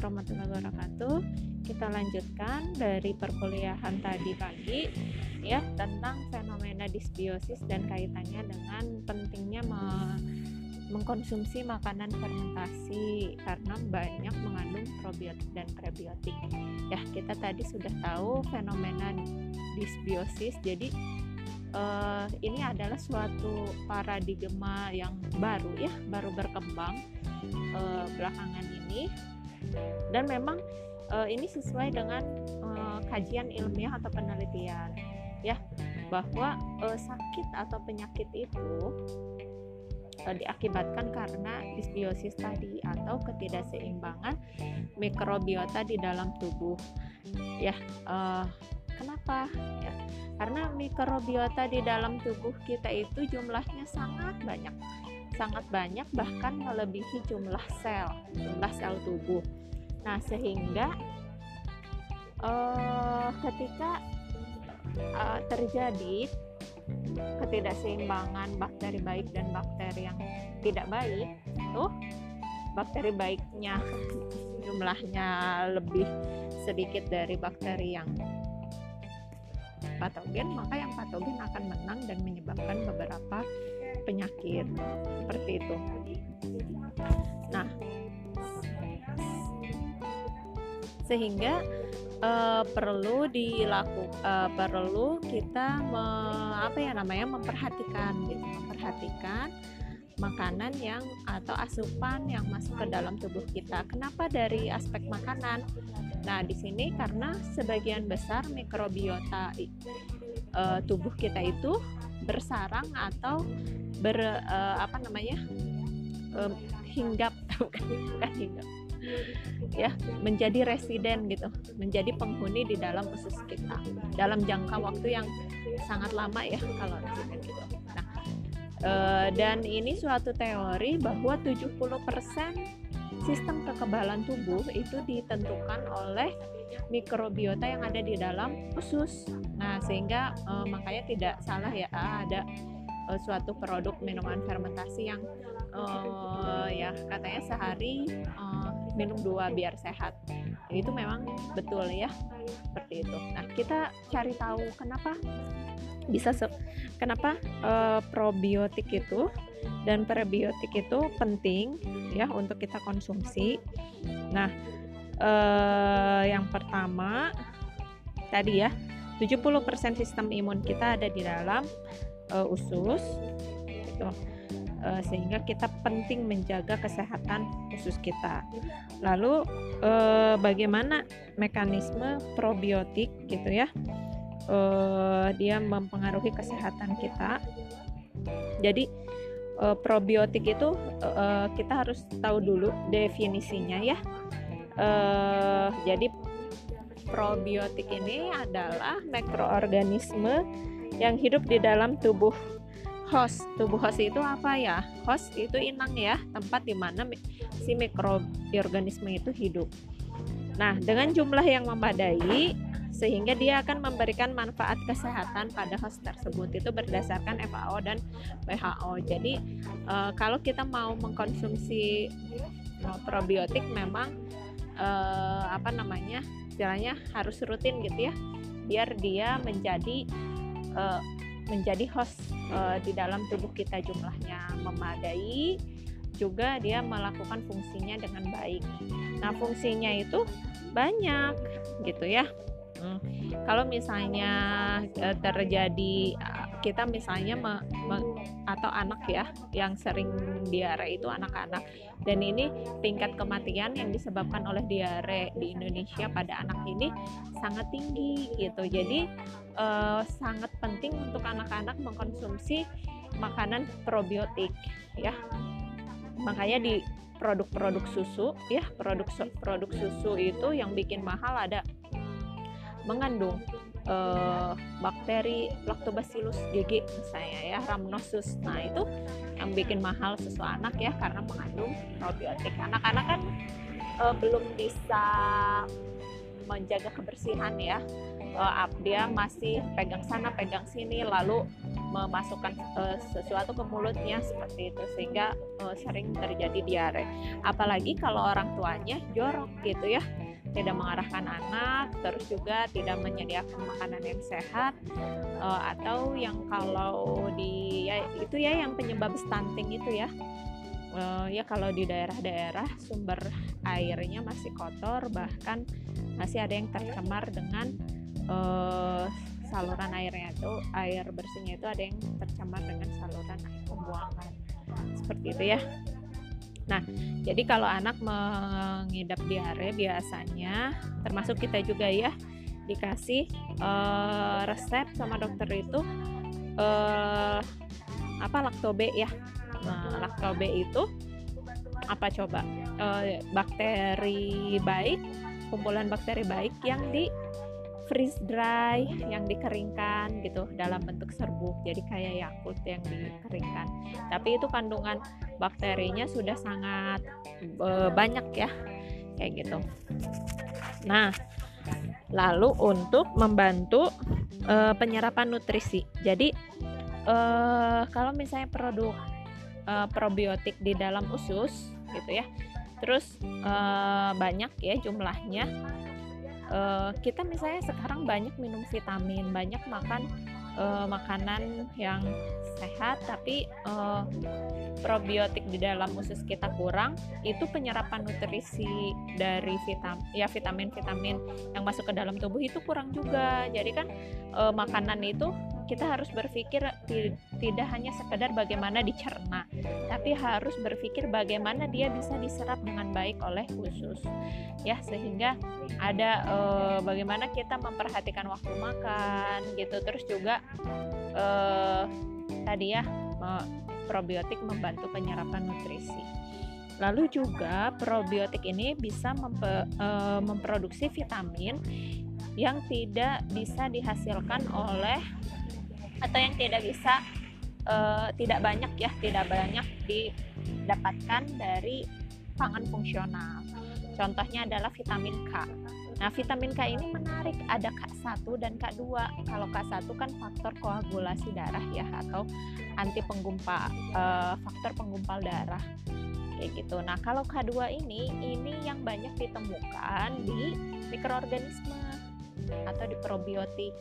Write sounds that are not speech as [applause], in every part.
warahmatullahi wabarakatuh. Kita lanjutkan dari perkuliahan tadi pagi ya tentang fenomena disbiosis dan kaitannya dengan pentingnya me mengkonsumsi makanan fermentasi karena banyak mengandung probiotik dan prebiotik. Ya, kita tadi sudah tahu fenomena disbiosis. Jadi uh, ini adalah suatu paradigma yang baru ya, baru berkembang uh, belakangan ini dan memang uh, ini sesuai dengan uh, kajian ilmiah atau penelitian ya. Bahwa uh, sakit atau penyakit itu uh, diakibatkan karena disbiosis tadi atau ketidakseimbangan mikrobiota di dalam tubuh ya. Uh, kenapa? Ya karena mikrobiota di dalam tubuh kita itu jumlahnya sangat banyak sangat banyak bahkan melebihi jumlah sel jumlah sel tubuh. Nah sehingga uh, ketika uh, terjadi ketidakseimbangan bakteri baik dan bakteri yang tidak baik tuh bakteri baiknya jumlahnya lebih sedikit dari bakteri yang patogen maka yang patogen akan menang dan menyebabkan beberapa penyakit seperti itu. Nah, sehingga uh, perlu dilakukan uh, perlu kita me, apa ya namanya memperhatikan gitu, memperhatikan makanan yang atau asupan yang masuk ke dalam tubuh kita. Kenapa dari aspek makanan? Nah, di sini karena sebagian besar mikrobiota uh, tubuh kita itu bersarang atau ber uh, apa namanya? Um, [laughs] hinggap. Bukan hinggap ya menjadi residen gitu. Menjadi penghuni di dalam usus kita. Dalam jangka waktu yang sangat lama ya kalau residen gitu. Nah uh, dan ini suatu teori bahwa 70% sistem kekebalan tubuh itu ditentukan oleh mikrobiota yang ada di dalam usus. Nah, sehingga uh, makanya tidak salah ya ada uh, suatu produk minuman fermentasi yang uh, ya katanya sehari uh, minum dua biar sehat itu memang betul ya seperti itu nah kita cari tahu kenapa bisa kenapa uh, probiotik itu dan prebiotik itu penting ya untuk kita konsumsi. Nah uh, yang pertama tadi ya 70% sistem imun kita ada di dalam uh, usus gitu. Uh, sehingga kita penting menjaga kesehatan usus kita. Lalu uh, bagaimana mekanisme probiotik gitu ya uh, dia mempengaruhi kesehatan kita jadi uh, probiotik itu uh, kita harus tahu dulu definisinya ya uh, jadi probiotik ini adalah mikroorganisme yang hidup di dalam tubuh host. Tubuh host itu apa ya? Host itu inang ya, tempat di mana si mikroorganisme itu hidup. Nah, dengan jumlah yang memadai sehingga dia akan memberikan manfaat kesehatan pada host tersebut itu berdasarkan FAO dan WHO. Jadi e, kalau kita mau mengkonsumsi probiotik memang e, apa namanya istilahnya harus rutin gitu ya biar dia menjadi uh, menjadi host uh, di dalam tubuh kita jumlahnya memadai juga dia melakukan fungsinya dengan baik. Nah, fungsinya itu banyak gitu ya. Hmm. Kalau misalnya uh, terjadi kita misalnya me, me, atau anak ya yang sering diare itu anak-anak. Dan ini tingkat kematian yang disebabkan oleh diare di Indonesia pada anak ini sangat tinggi gitu. Jadi eh, sangat penting untuk anak-anak mengkonsumsi makanan probiotik ya. Makanya di produk-produk susu ya produk produk susu itu yang bikin mahal ada mengandung uh, bakteri Lactobacillus GG misalnya ya Rhamnosus. Nah, itu yang bikin mahal susu anak ya karena mengandung probiotik. Anak-anak kan uh, belum bisa menjaga kebersihan ya. Uh, dia masih pegang sana, pegang sini lalu memasukkan uh, sesuatu ke mulutnya seperti itu sehingga uh, sering terjadi diare. Apalagi kalau orang tuanya jorok gitu ya tidak mengarahkan anak, terus juga tidak menyediakan makanan yang sehat, uh, atau yang kalau di ya, itu ya yang penyebab stunting itu ya. Uh, ya kalau di daerah-daerah sumber airnya masih kotor, bahkan masih ada yang tercemar dengan uh, saluran airnya itu air bersihnya itu ada yang tercemar dengan saluran air pembuangan seperti itu ya. Nah, jadi kalau anak mengidap diare biasanya termasuk kita juga ya dikasih uh, resep sama dokter itu uh, apa laktobe ya. Nah, laktobe itu apa coba? Uh, bakteri baik, kumpulan bakteri baik yang di freeze dry yang dikeringkan gitu dalam bentuk serbuk. Jadi kayak yakult yang dikeringkan. Tapi itu kandungan bakterinya sudah sangat e, banyak ya kayak gitu. Nah lalu untuk membantu e, penyerapan nutrisi. Jadi e, kalau misalnya produk e, probiotik di dalam usus gitu ya terus e, banyak ya jumlahnya uh, kita misalnya sekarang banyak minum vitamin banyak makan uh, makanan yang sehat tapi uh, probiotik di dalam usus kita kurang itu penyerapan nutrisi dari vitamin ya vitamin vitamin yang masuk ke dalam tubuh itu kurang juga. Jadi kan uh, makanan itu kita harus berpikir tidak hanya sekedar bagaimana dicerna, tapi harus berpikir bagaimana dia bisa diserap dengan baik oleh usus. Ya, sehingga ada e, bagaimana kita memperhatikan waktu makan gitu. Terus juga e, tadi ya probiotik membantu penyerapan nutrisi. Lalu juga probiotik ini bisa mempe, e, memproduksi vitamin yang tidak bisa dihasilkan oleh atau yang tidak bisa uh, tidak banyak ya tidak banyak didapatkan dari pangan fungsional. Contohnya adalah vitamin K. Nah vitamin K ini menarik. Ada K1 dan K2 kalau K1 kan faktor koagulasi darah ya atau anti penggumpal uh, faktor penggumpal darah. Kayak gitu. Nah kalau K2 ini ini yang banyak ditemukan di mikroorganisme atau di probiotik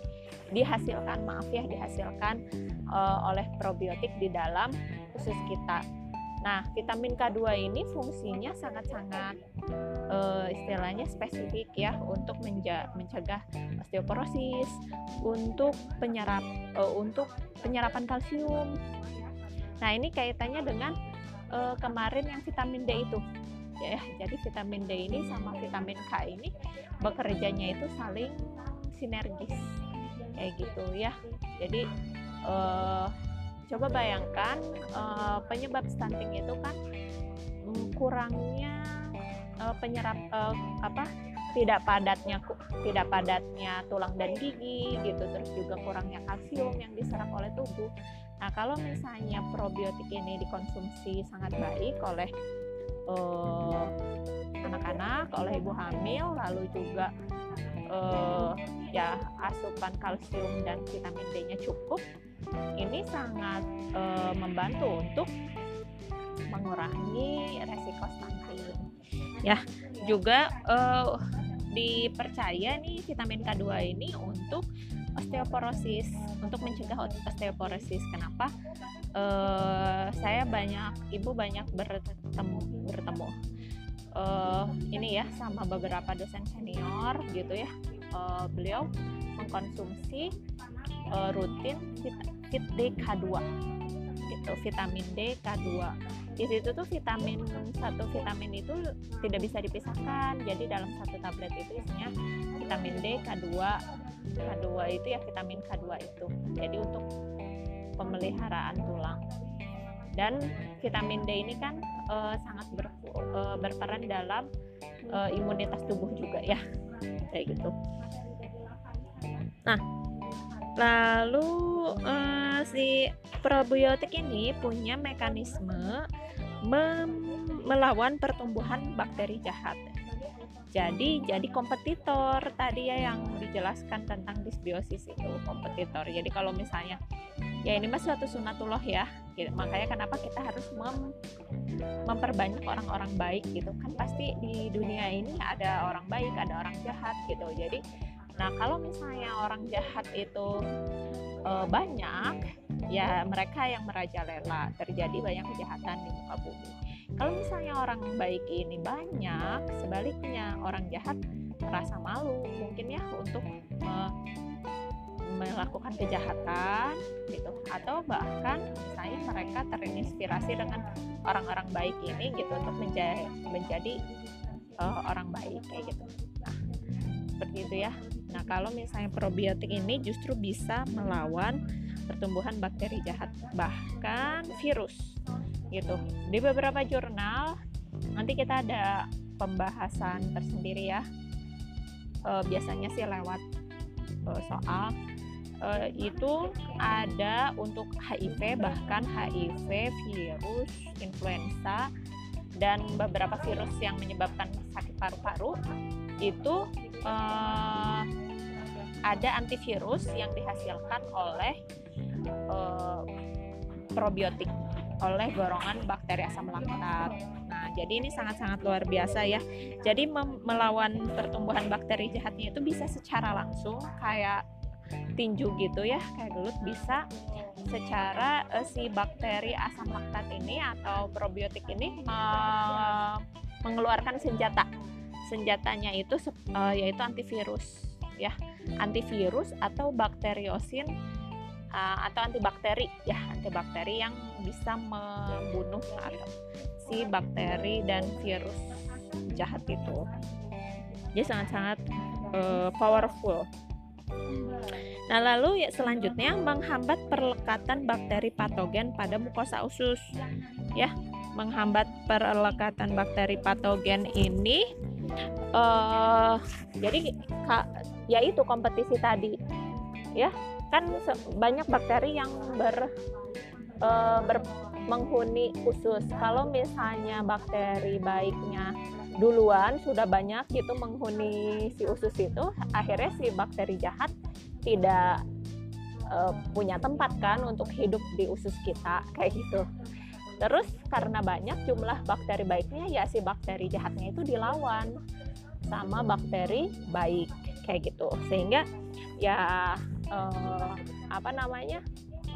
dihasilkan maaf ya dihasilkan uh, oleh probiotik di dalam usus kita. Nah, vitamin K2 ini fungsinya sangat-sangat uh, istilahnya spesifik ya untuk menja mencegah osteoporosis, untuk penyerap uh, untuk penyerapan kalsium. Nah, ini kaitannya dengan uh, kemarin yang vitamin D itu. Ya, jadi vitamin D ini sama vitamin K ini bekerjanya itu saling sinergis kayak gitu ya. Jadi uh, coba bayangkan uh, penyebab stunting itu kan um, kurangnya uh, penyerap uh, apa tidak padatnya tidak padatnya tulang dan gigi gitu terus juga kurangnya kalsium yang diserap oleh tubuh. Nah kalau misalnya probiotik ini dikonsumsi sangat baik oleh anak-anak uh, oleh ibu hamil lalu juga uh, ya asupan kalsium dan vitamin D-nya cukup, ini sangat uh, membantu untuk mengurangi resiko stunting. Ya, juga uh, dipercaya nih vitamin K2 ini untuk osteoporosis, untuk mencegah osteoporosis. Kenapa? Uh, saya banyak ibu banyak bertemu bertemu uh, ini ya sama beberapa dosen senior gitu ya. Uh, beliau mengkonsumsi uh, rutin vit, D K2 gitu vitamin D K2 di situ tuh vitamin satu vitamin itu tidak bisa dipisahkan. Jadi dalam satu tablet itu isinya vitamin D K2 K2 itu ya vitamin K2 itu. Jadi untuk pemeliharaan tulang. Dan vitamin D ini kan uh, sangat ber, uh, berperan dalam uh, imunitas tubuh juga ya. Kayak gitu. Nah lalu uh, si probiotik ini punya mekanisme melawan pertumbuhan bakteri jahat jadi jadi kompetitor tadi ya yang dijelaskan tentang disbiosis itu kompetitor. Jadi kalau misalnya ya ini mas suatu sunatullah ya gitu. makanya kenapa kita harus mem memperbanyak orang-orang baik gitu. Kan pasti di dunia ini ada orang baik ada orang jahat gitu. Jadi nah kalau misalnya orang jahat itu e, banyak ya mereka yang merajalela. Terjadi banyak kejahatan di muka bumi kalau misalnya orang baik ini banyak, sebaliknya orang jahat merasa malu mungkin ya untuk me melakukan kejahatan gitu atau bahkan misalnya mereka terinspirasi dengan orang-orang baik ini gitu untuk menjadi menjadi uh, orang baik kayak gitu. Nah, seperti itu ya. Nah, kalau misalnya probiotik ini justru bisa melawan pertumbuhan bakteri jahat bahkan virus gitu. Di beberapa jurnal nanti kita ada pembahasan tersendiri ya. E, biasanya sih lewat e, soal. E, itu ada untuk HIV bahkan HIV virus influenza dan beberapa virus yang menyebabkan sakit paru-paru. Itu e, ada antivirus yang dihasilkan oleh e, probiotik oleh golongan bakteri asam laktat. Nah, jadi ini sangat-sangat luar biasa ya. Jadi melawan pertumbuhan bakteri jahatnya itu bisa secara langsung kayak tinju gitu ya, kayak gelut bisa secara uh, si bakteri asam laktat ini atau probiotik ini uh, mengeluarkan senjata. Senjatanya itu uh, yaitu antivirus ya. Antivirus atau bakteriosin uh, atau antibakteri ya antibakteri yang bisa membunuh atau si bakteri dan virus jahat itu jadi sangat-sangat uh, powerful Nah, lalu ya selanjutnya menghambat perlekatan bakteri patogen pada mukosa usus. Ya, menghambat perlekatan bakteri patogen ini uh, jadi yaitu kompetisi tadi. Ya, kan banyak bakteri yang ber, e, ber menghuni usus. Kalau misalnya bakteri baiknya duluan sudah banyak gitu menghuni si usus itu, akhirnya si bakteri jahat tidak e, punya tempat kan untuk hidup di usus kita [laughs] kayak gitu. Terus karena banyak jumlah bakteri baiknya ya si bakteri jahatnya itu dilawan sama bakteri baik kayak gitu. Sehingga ya uh, apa namanya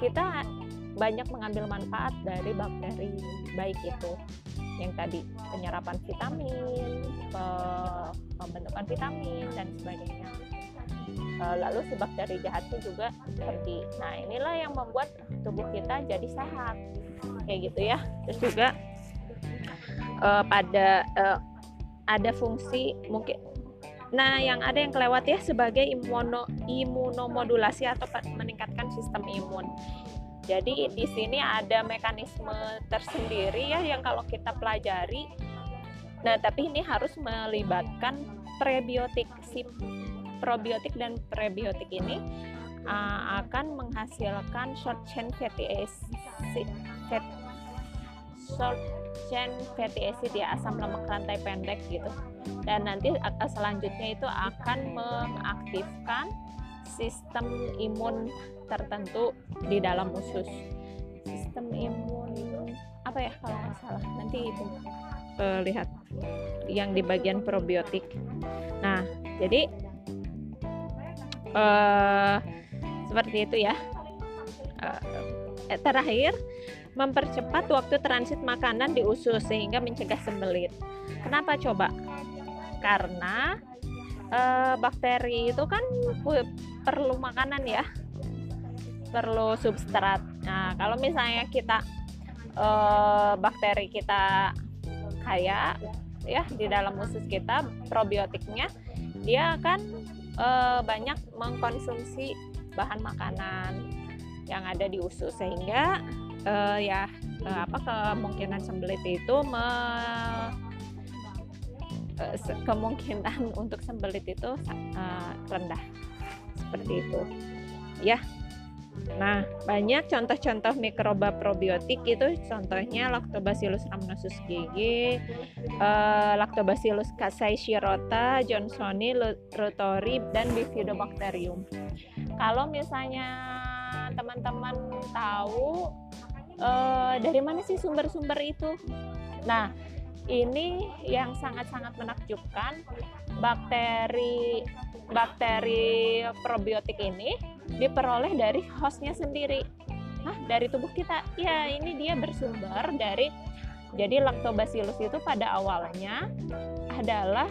kita banyak mengambil manfaat dari bakteri baik itu yang tadi penyerapan vitamin, pembentukan vitamin dan sebagainya. Uh, lalu si bakteri jahatnya juga pergi. Nah inilah yang membuat tubuh kita jadi sehat kayak gitu ya. Terus juga uh, pada uh, ada fungsi mungkin Nah, yang ada yang kelewat ya sebagai imuno, imunomodulasi atau meningkatkan sistem imun. Jadi di sini ada mekanisme tersendiri ya yang kalau kita pelajari. Nah, tapi ini harus melibatkan prebiotik. Si probiotik dan prebiotik ini uh, akan menghasilkan short chain fatty acid, fat, short chain fatty acid ya asam lemak rantai pendek gitu dan nanti selanjutnya itu akan mengaktifkan sistem imun tertentu di dalam usus. Sistem imun apa ya kalau nggak salah? Nanti itu. Uh, lihat. Yang di bagian probiotik. Nah jadi uh, seperti itu ya. Uh, terakhir mempercepat waktu transit makanan di usus sehingga mencegah sembelit. Kenapa coba karena e, bakteri itu kan perlu makanan ya. Perlu substrat. Nah kalau misalnya kita e, bakteri kita kaya ya di dalam usus kita probiotiknya dia akan e, banyak mengkonsumsi bahan makanan yang ada di usus. Sehingga e, ya e, apa kemungkinan sembelit itu me, uh, kemungkinan [laughs] untuk sembelit itu uh, rendah seperti itu ya Nah, banyak contoh-contoh mikroba probiotik itu contohnya Lactobacillus rhamnosus GG, uh, Lactobacillus casei shirota, Johnsoni, Rotori, dan Bifidobacterium. Kalau misalnya teman-teman tahu uh, dari mana sih sumber-sumber itu? Nah, ini yang sangat-sangat menakjubkan bakteri bakteri probiotik ini diperoleh dari hostnya sendiri. Nah, dari tubuh kita. Ya, ini dia bersumber dari jadi lactobacillus itu pada awalnya adalah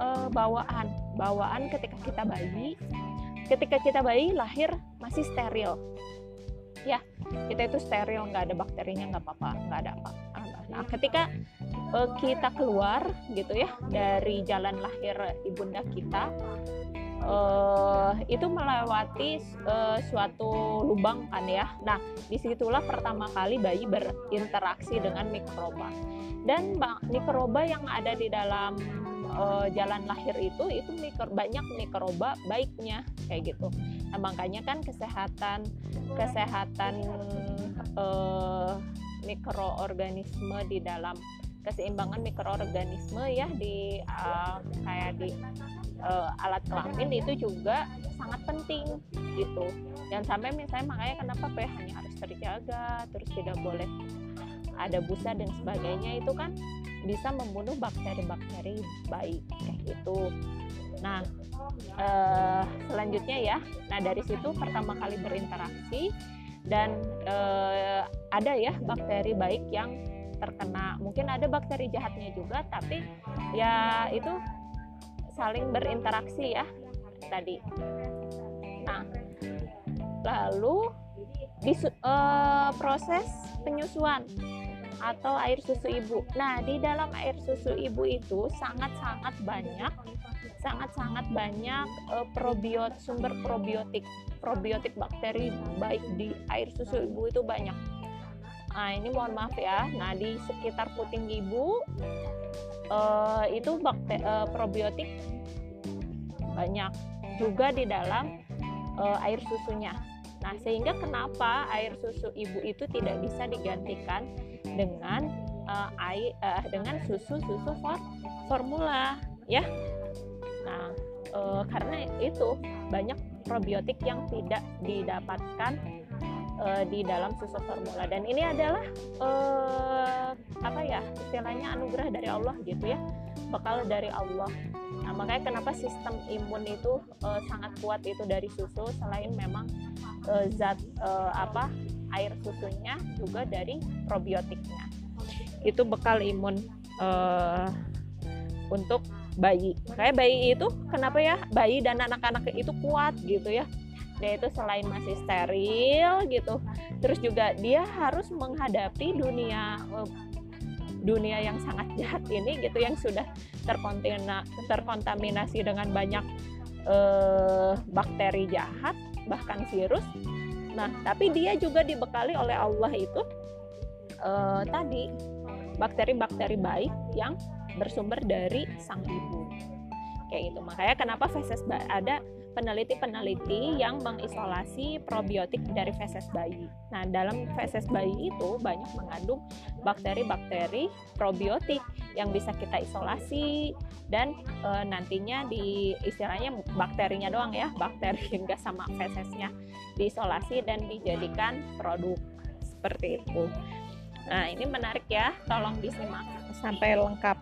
e, bawaan, bawaan ketika kita bayi. Ketika kita bayi lahir masih steril. Ya, kita itu steril, nggak ada bakterinya, nggak apa-apa, nggak ada apa. Nah, ketika e, kita keluar gitu ya dari jalan lahir ibunda kita, uh, itu melewati uh, suatu lubang kan ya. Nah, di situlah pertama kali bayi berinteraksi dengan mikroba. Dan mikroba yang ada di dalam uh, jalan lahir itu itu mikro, banyak mikroba baiknya kayak gitu. Nah, makanya kan kesehatan kesehatan uh, mikroorganisme di dalam keseimbangan mikroorganisme ya di uh, kayak di uh, alat kelamin itu juga sangat penting gitu. Dan sampai misalnya makanya kenapa pH-nya harus terjaga terus tidak boleh ada busa dan sebagainya itu kan bisa membunuh bakteri-bakteri baik kayak gitu. Nah uh, selanjutnya ya. Nah dari situ pertama kali berinteraksi dan uh, ada ya bakteri baik yang terkena. Mungkin ada bakteri jahatnya juga tapi ya itu saling berinteraksi ya tadi. Nah lalu di uh, proses penyusuan atau air susu ibu. Nah, di dalam air susu ibu itu sangat-sangat banyak sangat-sangat banyak uh, probiot sumber probiotik probiotik bakteri baik di air susu ibu itu banyak Nah, ini mohon maaf ya. Nah, di sekitar puting ibu uh, itu bakte uh, probiotik banyak juga di dalam uh, air susunya. Nah, sehingga kenapa air susu ibu itu tidak bisa digantikan dengan uh, air uh, dengan susu-susu for formula ya. Nah, uh, karena itu banyak probiotik yang tidak didapatkan uh, di dalam susu formula dan ini adalah uh, apa ya istilahnya anugerah dari Allah gitu ya bekal dari Allah nah makanya kenapa sistem imun itu uh, sangat kuat itu dari susu selain memang uh, zat uh, apa air susunya juga dari probiotiknya. Itu bekal imun uh, untuk bayi. Makanya bayi itu kenapa ya? Bayi dan anak-anak itu kuat gitu ya. Dia itu selain masih steril gitu terus juga dia harus menghadapi dunia eh, dunia yang sangat jahat ini gitu yang sudah terkontaminasi dengan banyak eh, bakteri jahat bahkan virus nah tapi dia juga dibekali oleh Allah itu eh, tadi bakteri-bakteri baik yang bersumber dari sang ibu. Kayak gitu. Makanya kenapa feses ada peneliti-peneliti yang mengisolasi probiotik dari feses bayi. Nah, dalam feses bayi itu banyak mengandung bakteri-bakteri probiotik yang bisa kita isolasi dan e, nantinya di istilahnya bakterinya doang ya, bakteri [laughs] enggak sama fesesnya diisolasi dan dijadikan produk seperti itu. Nah, ini menarik ya, tolong disimak sampai lengkap.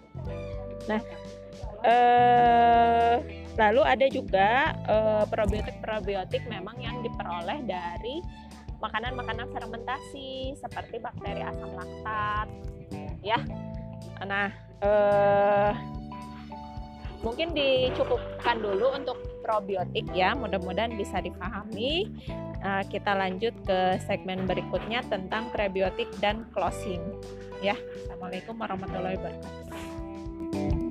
Nah, eh Lalu ada juga uh, probiotik-probiotik memang yang diperoleh dari makanan-makanan fermentasi seperti bakteri asam laktat, ya. Nah, uh, mungkin dicukupkan dulu untuk probiotik ya. Mudah-mudahan bisa dipahami. Uh, kita lanjut ke segmen berikutnya tentang prebiotik dan closing. Ya, assalamualaikum warahmatullahi wabarakatuh.